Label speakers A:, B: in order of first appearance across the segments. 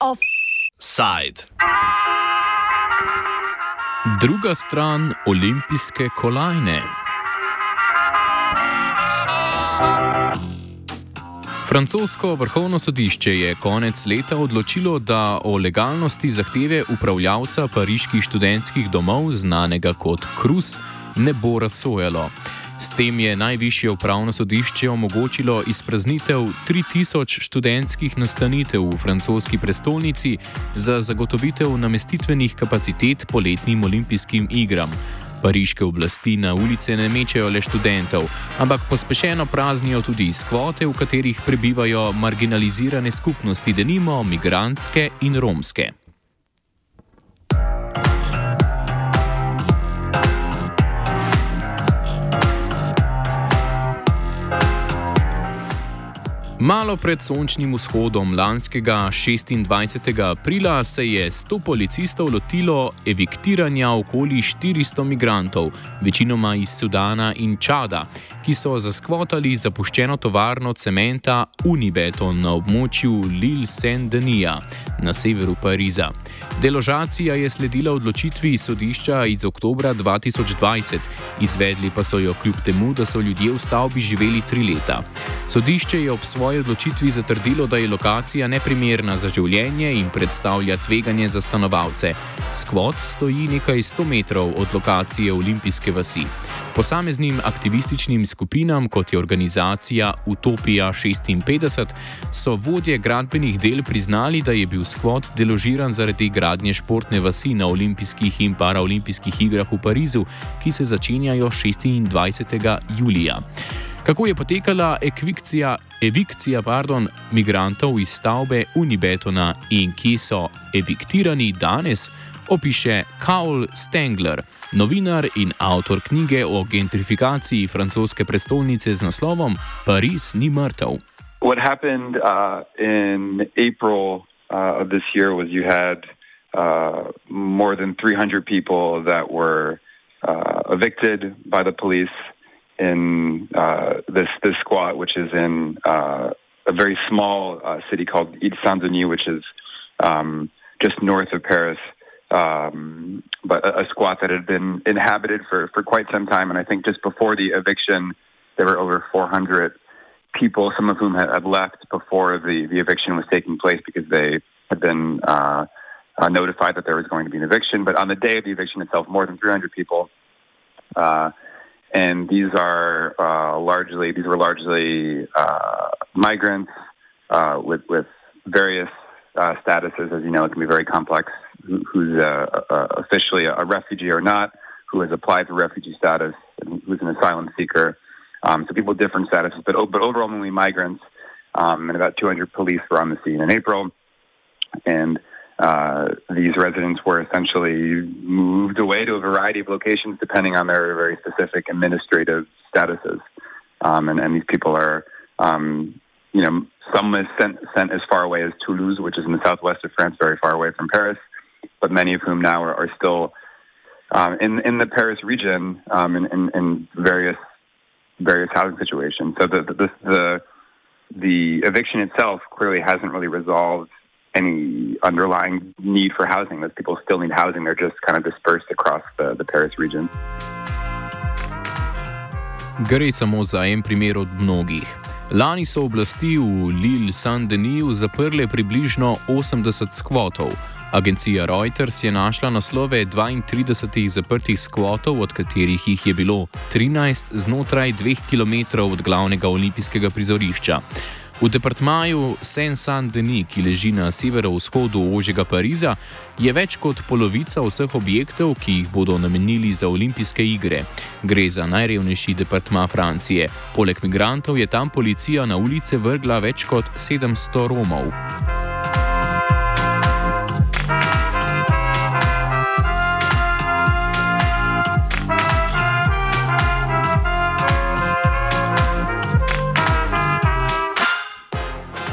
A: Offside. Druga stran olimpijske kolajne. Francosko vrhovno sodišče je konec leta odločilo, da o legalnosti zahteve upravljavca pariških študentskih domov, znanega kot Krus, ne bo razsojalo. S tem je najvišje upravno sodišče omogočilo izpraznitev 3000 študentskih nastanitev v francoski prestolnici za zagotovitev namestitvenih kapacitet poletnim olimpijskim igram. Pariške oblasti na ulice ne mečejo le študentov, ampak pospešeno praznijo tudi iz kvote, v katerih prebivajo marginalizirane skupnosti, denimo migrantske in romske. Malo pred sončnim vzhodom lanskega 26. aprila se je 100 policistov lotilo eviktiranja okoli 400 migrantov, večinoma iz Sudana in Čada, ki so zaskvotali zapuščeno tovarno cementa Unibeton na območju Lille-Saint-Denis na severu Pariza. Deložacija je sledila odločitvi sodišča iz oktobra 2020, izvedli pa so jo kljub temu, da so ljudje v stavbi živeli tri leta. Sodišče je ob svojem svoji odločitvi zatrdilo, da je lokacija neprimerna za življenje in predstavlja tveganje za stanovalce. Skvot stoji nekaj 100 metrov od lokacije olimpijske vasi. Posameznim aktivističnim skupinam, kot je organizacija Utopija 56, so vodje gradbenih del priznali, da je bil skvot deložiran zaradi gradnje športne vasi na olimpijskih in paraolimpijskih igrah v Parizu, ki se začenjajo 26. julija. Kako je potekala ekvikcija, evikcija pardon, migrantov iz stavbe Unibetona in ki so eviktirani danes, opiše Kaul Stengler, novinar in avtor knjige o gentrifikaciji francoske prestolnice z naslovom Pariz ni mrtev.
B: What happened uh, in April uh, of this year was you had uh, more than 300 people that were uh, evicted by the police. In uh, this this squat, which is in uh, a very small uh, city called Ile Saint Denis, which is um, just north of Paris. Um, but a, a, squat that had been inhabited for, for quite some time. And I think just before the eviction, there were over 400 people, some of whom had, had left before the, the eviction was taking place because they had been uh, uh, notified that there was going to be an eviction. But on the day of the eviction itself, more than 300 people uh, and these are uh, largely these were largely uh, migrants uh, with with various uh, statuses. As you know, it can be very complex. Who, who's uh, uh, officially a refugee or not? Who has applied for refugee status? Who's an asylum seeker? Um, so people with different statuses, but but overwhelmingly migrants. Um, and about 200 police were on the scene in April, and uh, these residents were essentially moved away to a variety of locations depending on their very specific administrative statuses. Um, and, and, these people are, um, you know, some is sent, sent as far away as Toulouse, which is in the southwest of France, very far away from Paris, but many of whom now are, are still um, in in the Paris region um, in, in, in, various various housing situations. So the the, the the eviction itself clearly hasn't really resolved any underlying need for housing. Those people still need housing. They're just kind of dispersed across the, the Paris region.
A: Gre samo za en primer od mnogih. Lani so oblasti v Lille-Saint-Denis zaprle približno 80 skvotov. Agencija Reuters je našla naslove 32 zaprtih skvotov, od katerih jih je bilo 13 znotraj 2 km od glavnega olimpijskega prizorišča. V departmaju Saint-Saint-Denis, ki leži na severovzhodu ožjega Pariza, je več kot polovica vseh objektov, ki jih bodo namenili za olimpijske igre. Gre za najrevnejši departma Francije. Poleg migrantov je tam policija na ulice vrgla več kot 700 Romov.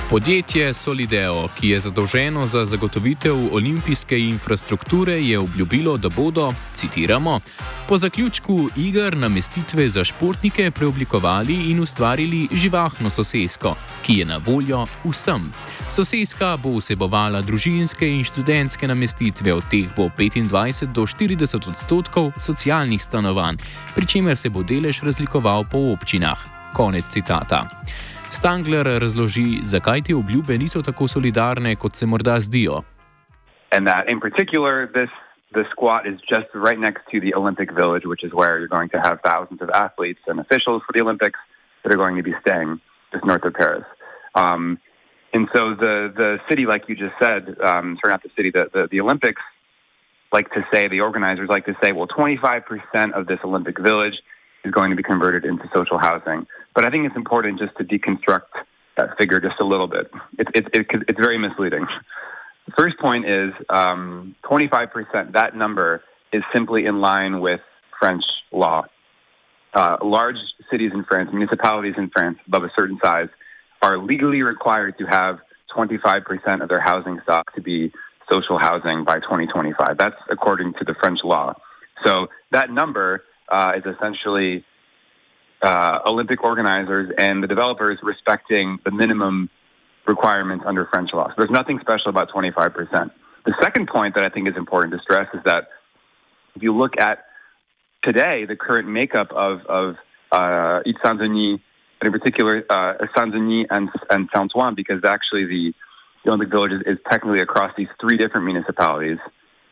A: Podjetje Solideo, ki je zadolženo za zagotovitev olimpijske infrastrukture, je obljubilo, da bodo, citiramo, Po zaključku iger namestitve za športnike preoblikovali in ustvarili živahno sosesko, ki je na voljo vsem. Soseska bo vsebovala družinske in študentske namestitve, od teh bo 25 do 40 odstotkov socialnih stanovanj, pri čemer se bo delež razlikoval po občinah. Konec citata. Stangler razloži, zakaj te obljube niso tako solidarne, kot se morda zdijo.
B: And that in particular, this the squat is just right next to the Olympic Village, which is where you're going to have thousands of athletes and officials for the Olympics that are going to be staying just north of Paris. Um, and so the the city, like you just said, um, sorry, not the city, the, the, the Olympics like to say, the organizers like to say, well, 25% of this Olympic Village is going to be converted into social housing. But I think it's important just to deconstruct that figure just a little bit. It's it, it, it's very misleading. The first point is um, 25%, that number is simply in line with French law. Uh, large cities in France, municipalities in France above a certain size, are legally required to have 25% of their housing stock to be social housing by 2025. That's according to the French law. So that number uh, is essentially uh, Olympic organizers and the developers respecting the minimum requirements under French law. So there's nothing special about 25%. The second point that I think is important to stress is that if you look at today, the current makeup of, of uh, Saint-Denis, and in particular uh, Saint-Denis and, and Saint-Ouen, because actually the, the Olympic Village is, is, technically across these three different municipalities.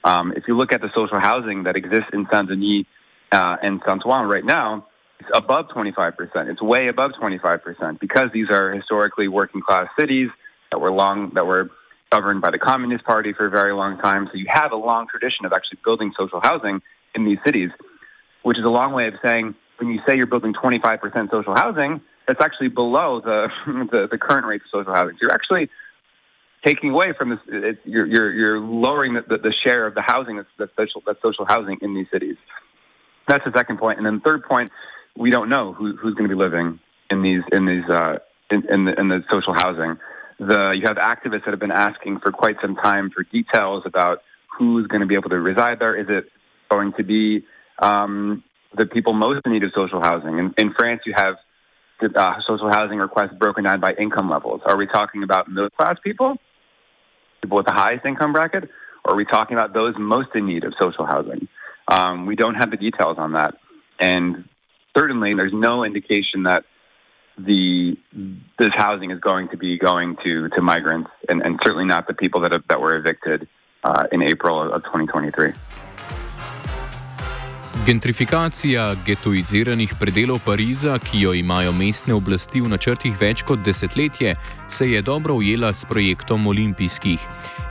B: Um, if you look at the social housing that exists in Saint-Denis uh, and Saint-Ouen right now, it's above 25%. It's way above 25% because these are historically working class cities that were long, that were governed by the Communist Party for a very long time. So you have a long tradition of actually building social housing in these cities, which is a long way of saying when you say you're building 25% social housing, that's actually below the, the, the current rate of social housing. So you're actually taking away from this, it, you're, you're, you're lowering the, the, the, share of the housing that's, that's, social, that's social housing in these cities. That's the second point. And then third point we don't know who, who's going to be living in these in these uh, in, in, the, in the social housing. The you have activists that have been asking for quite some time for details about who's going to be able to reside there. Is it going to be um, the people most in need of social housing? In, in France, you have uh, social housing requests broken down by income levels. Are we talking about middle class people, people with the highest income bracket, or are we talking about those most in need of social housing? Um, we don't have the details on that, and certainly there's no indication that the this housing is going to be going to to migrants and, and certainly not the people that have, that were evicted uh, in April of 2023.
A: Gentrifikacija getoiziranih predelov Pariza, ki jo imajo mestne oblasti v načrtih več kot desetletje, se je dobro ujela s projektom olimpijskih.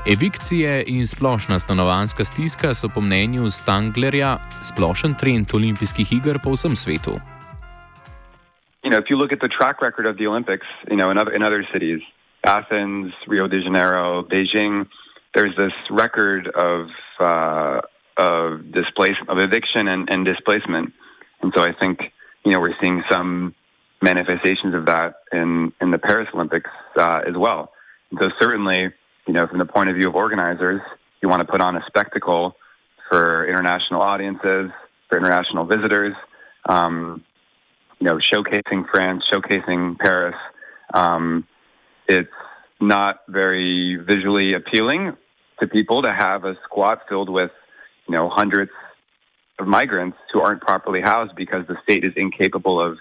A: Evikcije in splošna stanovanska stiska so po mnenju Stanglerja splošen trend olimpijskih iger po vsem svetu.
B: You know, if you look at the track record of the Olympics, you know, in other, in other cities, Athens, Rio de Janeiro, Beijing, there's this record of uh, of displacement, of eviction and, and displacement. And so I think, you know, we're seeing some manifestations of that in, in the Paris Olympics uh, as well. And so certainly, you know, from the point of view of organizers, you want to put on a spectacle for international audiences, for international visitors, um, you know, showcasing France, showcasing Paris. Um, it's not very visually appealing to people to have a squat filled with know, hundreds of migrants who aren't properly housed because the state is incapable of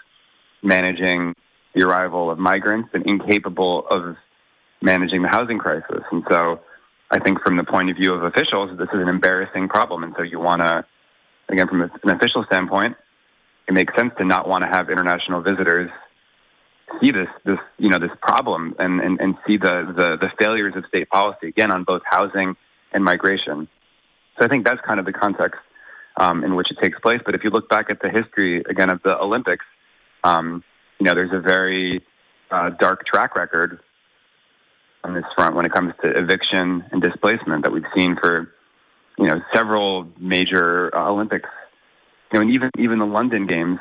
B: managing the arrival of migrants and incapable of managing the housing crisis. And so I think from the point of view of officials, this is an embarrassing problem. And so you want to, again, from an official standpoint, it makes sense to not want to have international visitors see this, this, you know, this problem and, and, and see the, the, the failures of state policy, again, on both housing and migration. So I think that's kind of the context um, in which it takes place. But if you look back at the history again of the Olympics, um, you know, there's a very uh, dark track record on this front when it comes to eviction and displacement that we've seen for you know several major uh, Olympics. You know, and even even the London Games,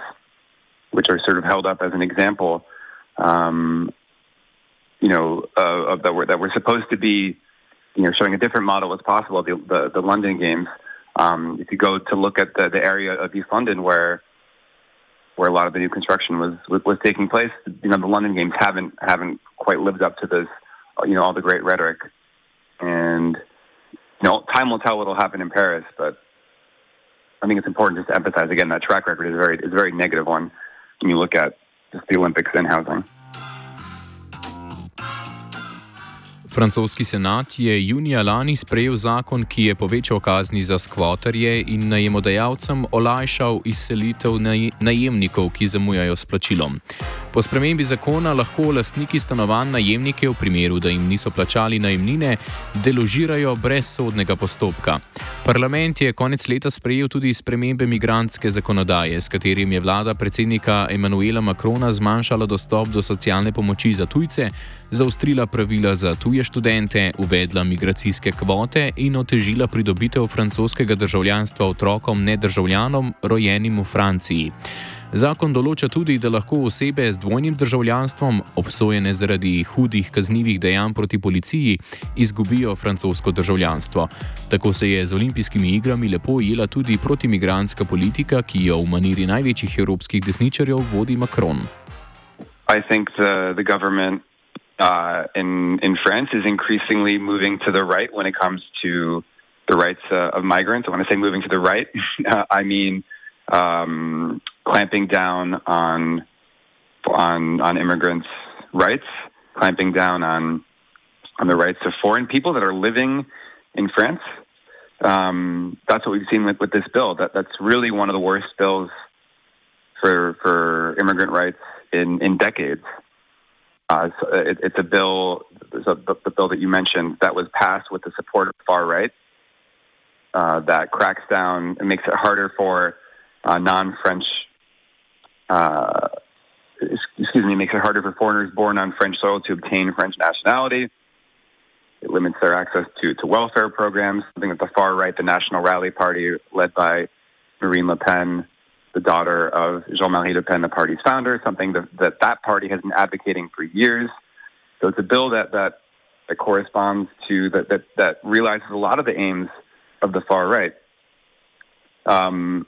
B: which are sort of held up as an example, um, you know, uh, that were that were supposed to be you know, showing a different model as possible, the, the, the London Games, Um, if you go to look at the, the area of East London where where a lot of the new construction was, was, was taking place, you know, the London Games haven't haven't quite lived up to this, you know, all the great rhetoric. And you know, time will tell what will happen in Paris, but I think it's important just to emphasize again that track record is very is a very negative one when you look at just the Olympics and housing.
A: Francoski senat je junija lani sprejel zakon, ki je povečal kazni za skvotarje in najemodajalcem olajšal izselitev najemnikov, ki zamujajo s plačilom. Po spremembi zakona lahko lastniki stanovanj najemnike v primeru, da jim niso plačali najemnine, deložirajo brez sodnega postopka. Parlament je konec leta sprejel tudi spremembe migranske zakonodaje, s katerim je vlada predsednika Emanuela Makrona zmanjšala dostop do socialne pomoči za tujce, zaostrila pravila za tuje tuje študente, uvedla migracijske kvote in otežila pridobitev francoskega državljanstva otrokom nedržavljanom, rojenim v Franciji. Zakon določa tudi, da lahko osebe z dvojnim državljanstvom, obsojene zaradi hudih kaznjivih dejanj proti policiji, izgubijo francosko državljanstvo. Tako se je z olimpijskimi igrami lepo ujela tudi protimigranska politika, ki jo v maniri največjih evropskih desničarjev vodi Macron.
B: I think the, the government uh, in in France is increasingly moving to the right when it comes to the rights uh, of migrants. When I say moving to the right, uh, I mean um, clamping down on on on immigrants' rights, clamping down on on the rights of foreign people that are living in France. Um, that's what we've seen with, with this bill. That that's really one of the worst bills for for immigrant rights in in decades. Uh, it, it's a bill, a, the, the, bill that you mentioned, that was passed with the support of the far right. Uh, that cracks down and makes it harder for uh, non-French. Uh, excuse me, makes it harder for foreigners born on French soil to obtain French nationality. It limits their access to, to welfare programs, something that the far right, the National Rally Party, led by Marine Le Pen, the daughter of Jean-Marie Le Pen, the party's founder, something that, that that party has been advocating for years. So it's a bill that that, that corresponds to that, that that realizes a lot of the aims of the far right. Um,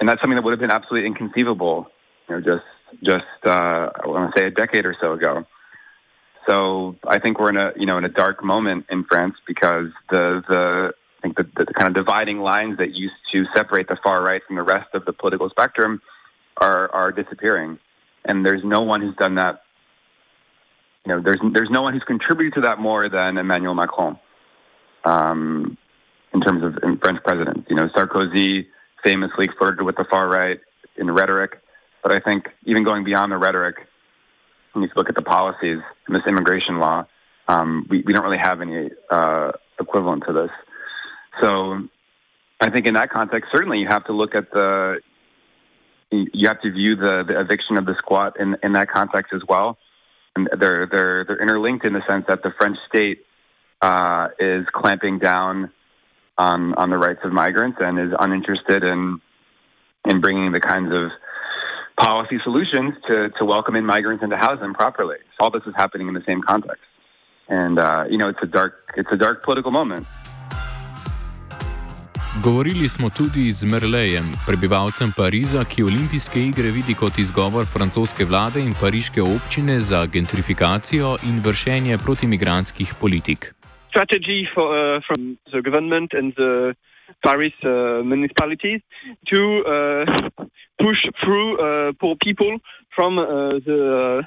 B: and that's something that would have been absolutely inconceivable, you know, just just uh, I want to say a decade or so ago. So I think we're in a you know in a dark moment in France because the the think the, the kind of dividing lines that used to separate the far right from the rest of the political spectrum are are disappearing, and there's no one who's done that. You know, there's there's no one who's contributed to that more than Emmanuel Macron. Um, in terms of in French presidents, you know, Sarkozy famously flirted with the far right in rhetoric, but I think even going beyond the rhetoric, you look at the policies this immigration law, um, we, we don't really have any uh, equivalent to this. So I think in that context, certainly you have to look at the, you have to view the, the eviction of the squat in, in that context as well. And they're, they're, they're interlinked in the sense that the French state uh, is clamping down on, on the rights of migrants and is uninterested in, in bringing the kinds of policy solutions to, to welcome in migrants and to house them properly. So all this is happening in the same context. And, uh, you know, it's a dark, it's a dark political moment.
A: Govorili smo tudi z Merlejem, prebivalcem Pariza, ki olimpijske igre vidi kot izgovor francoske vlade in pariške občine za gentrifikacijo in vršenje protimigranskih politik.
C: Strategy for, uh, from the government and the Paris uh, municipalities to uh, push through uh, poor people from uh, the uh,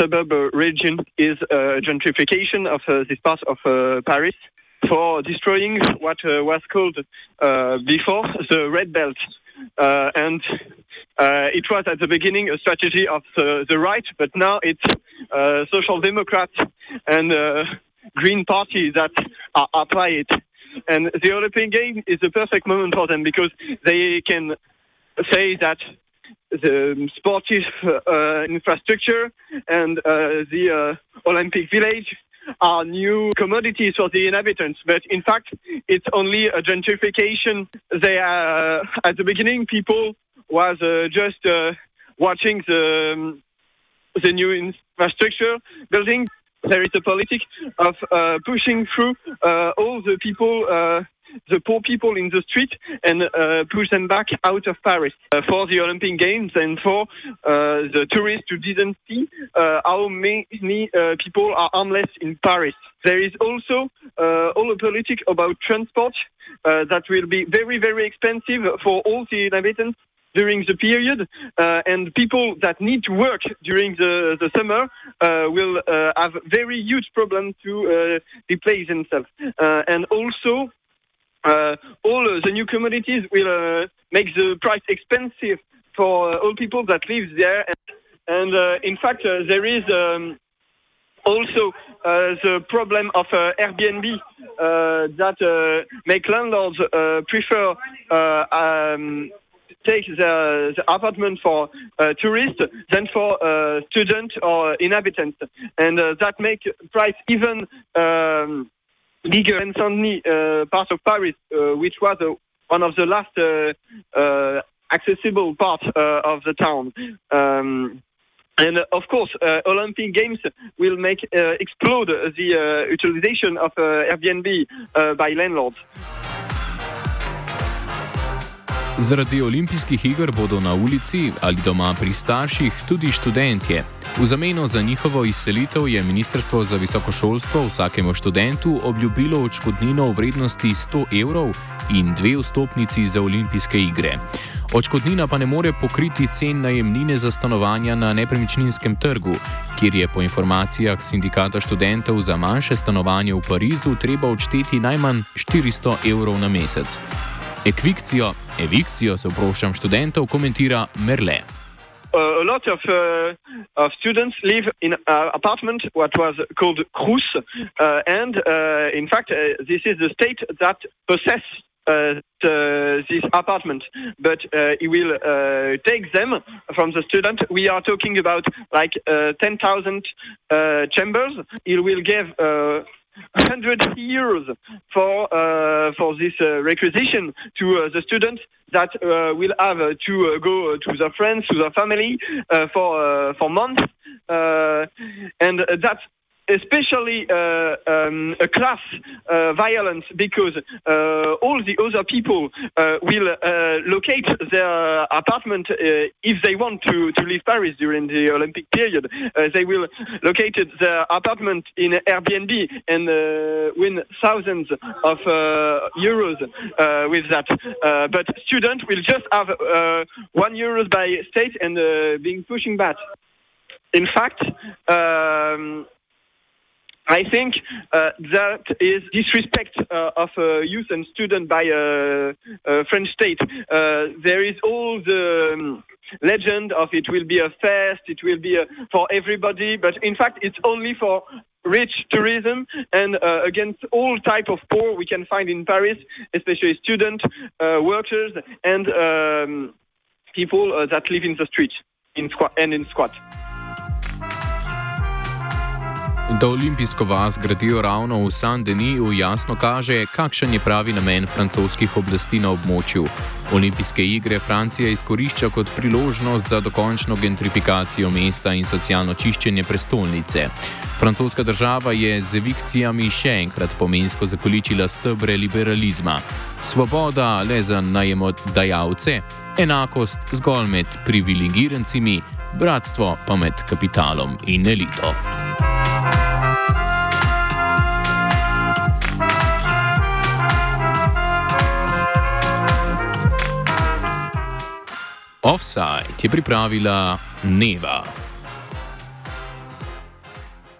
C: suburb region is uh, gentrification of uh, this part of uh, Paris. For destroying what uh, was called uh, before the Red Belt. Uh, and uh, it was at the beginning a strategy of the, the right, but now it's uh, Social Democrats and uh, Green Party that apply it. And the European game is the perfect moment for them because they can say that the sportive infrastructure and the Olympic village are new commodities for the inhabitants. But in fact, it's only a gentrification. They are, at the beginning, people was uh, just uh, watching the um, the new infrastructure building. There is a politic of uh, pushing through uh, all the people uh, the poor people in the street and uh, push them back out of Paris uh, for the Olympic Games and for uh, the tourists who didn't see uh, how many uh, people are homeless in Paris. There is also all the politics about transport that will be very, very expensive for all the inhabitants during the period, uh, and people that need to work during the, the summer uh, will uh, have very huge problems to replace themselves. and also, all the new commodities will make the price expensive for all people that live there. And, and in fact, there is. Um, also uh, the problem of uh, Airbnb uh, that make landlords prefer um, take the, the apartment for uh, tourists than for uh, students or inhabitants, and uh, that make price even um, bigger and suddenly uh, part of Paris, uh, which was uh, one of the last accessible part of the town. Um, and uh, of course, uh, Olympic Games will make uh, explode the utilization of Airbnb by landlords.
A: Zaradi olimpijskih iger bodo na ulici ali doma pri starših tudi študentje. V zameno za njihovo izselitev je Ministrstvo za visoko šolstvo vsakemu študentu obljubilo odškodnino v vrednosti 100 evrov in dve vstopnici za olimpijske igre. Odškodnina pa ne more pokriti cen najemnine za stanovanja na nepremičninskem trgu, kjer je po informacijah sindikata študentov za manjše stanovanje v Parizu treba odšteti najmanj 400 evrov na mesec. Ekvikcijo, evikcijo se vprašam študentov, komentira Merle.
C: Uh, a lot of, uh, of students live in an apartment what was called Crous, uh, and uh, in fact, uh, this is the state that possess uh, this apartment, but he will take them from the student. We are talking about like 10,000 chambers. He will give 100 years for uh, for this uh, requisition to uh, the students that uh, will have to uh, go to their friends, to their family uh, for for months, and that's especially uh, um, a class uh, violence because uh, all the other people uh, will uh, locate their apartment uh, if they want to, to leave Paris during the Olympic period. they will locate their apartment in Airbnb and win thousands of euros with that. but students will just have one euros by state and being pushing back. In fact, um, I think uh, that is disrespect uh, of uh, youth and student by a, a French state. Uh, there is all the um, legend of it will be a fest, it will be a, for everybody, but in fact it's only for rich tourism and uh, against all type of poor we can find in Paris, especially student uh, workers, and um, people that live in the street in squat and in squat.
A: Da olimpijsko vas gradijo ravno v Saint-Denis, jasno kaže, kakšen je pravi namen francoskih oblasti na območju. Olimpijske igre Francija izkorišča kot priložnost za dokončno gentrifikacijo mesta in socialno čiščenje prestolnice. Francoska država je z evikcijami še enkrat pomensko zakoličila stebre liberalizma. Svoboda le za najemodajalce, enakost zgolj med privilegirancimi, bratstvo pa med kapitalom in elito. Offside je pripravila Neva.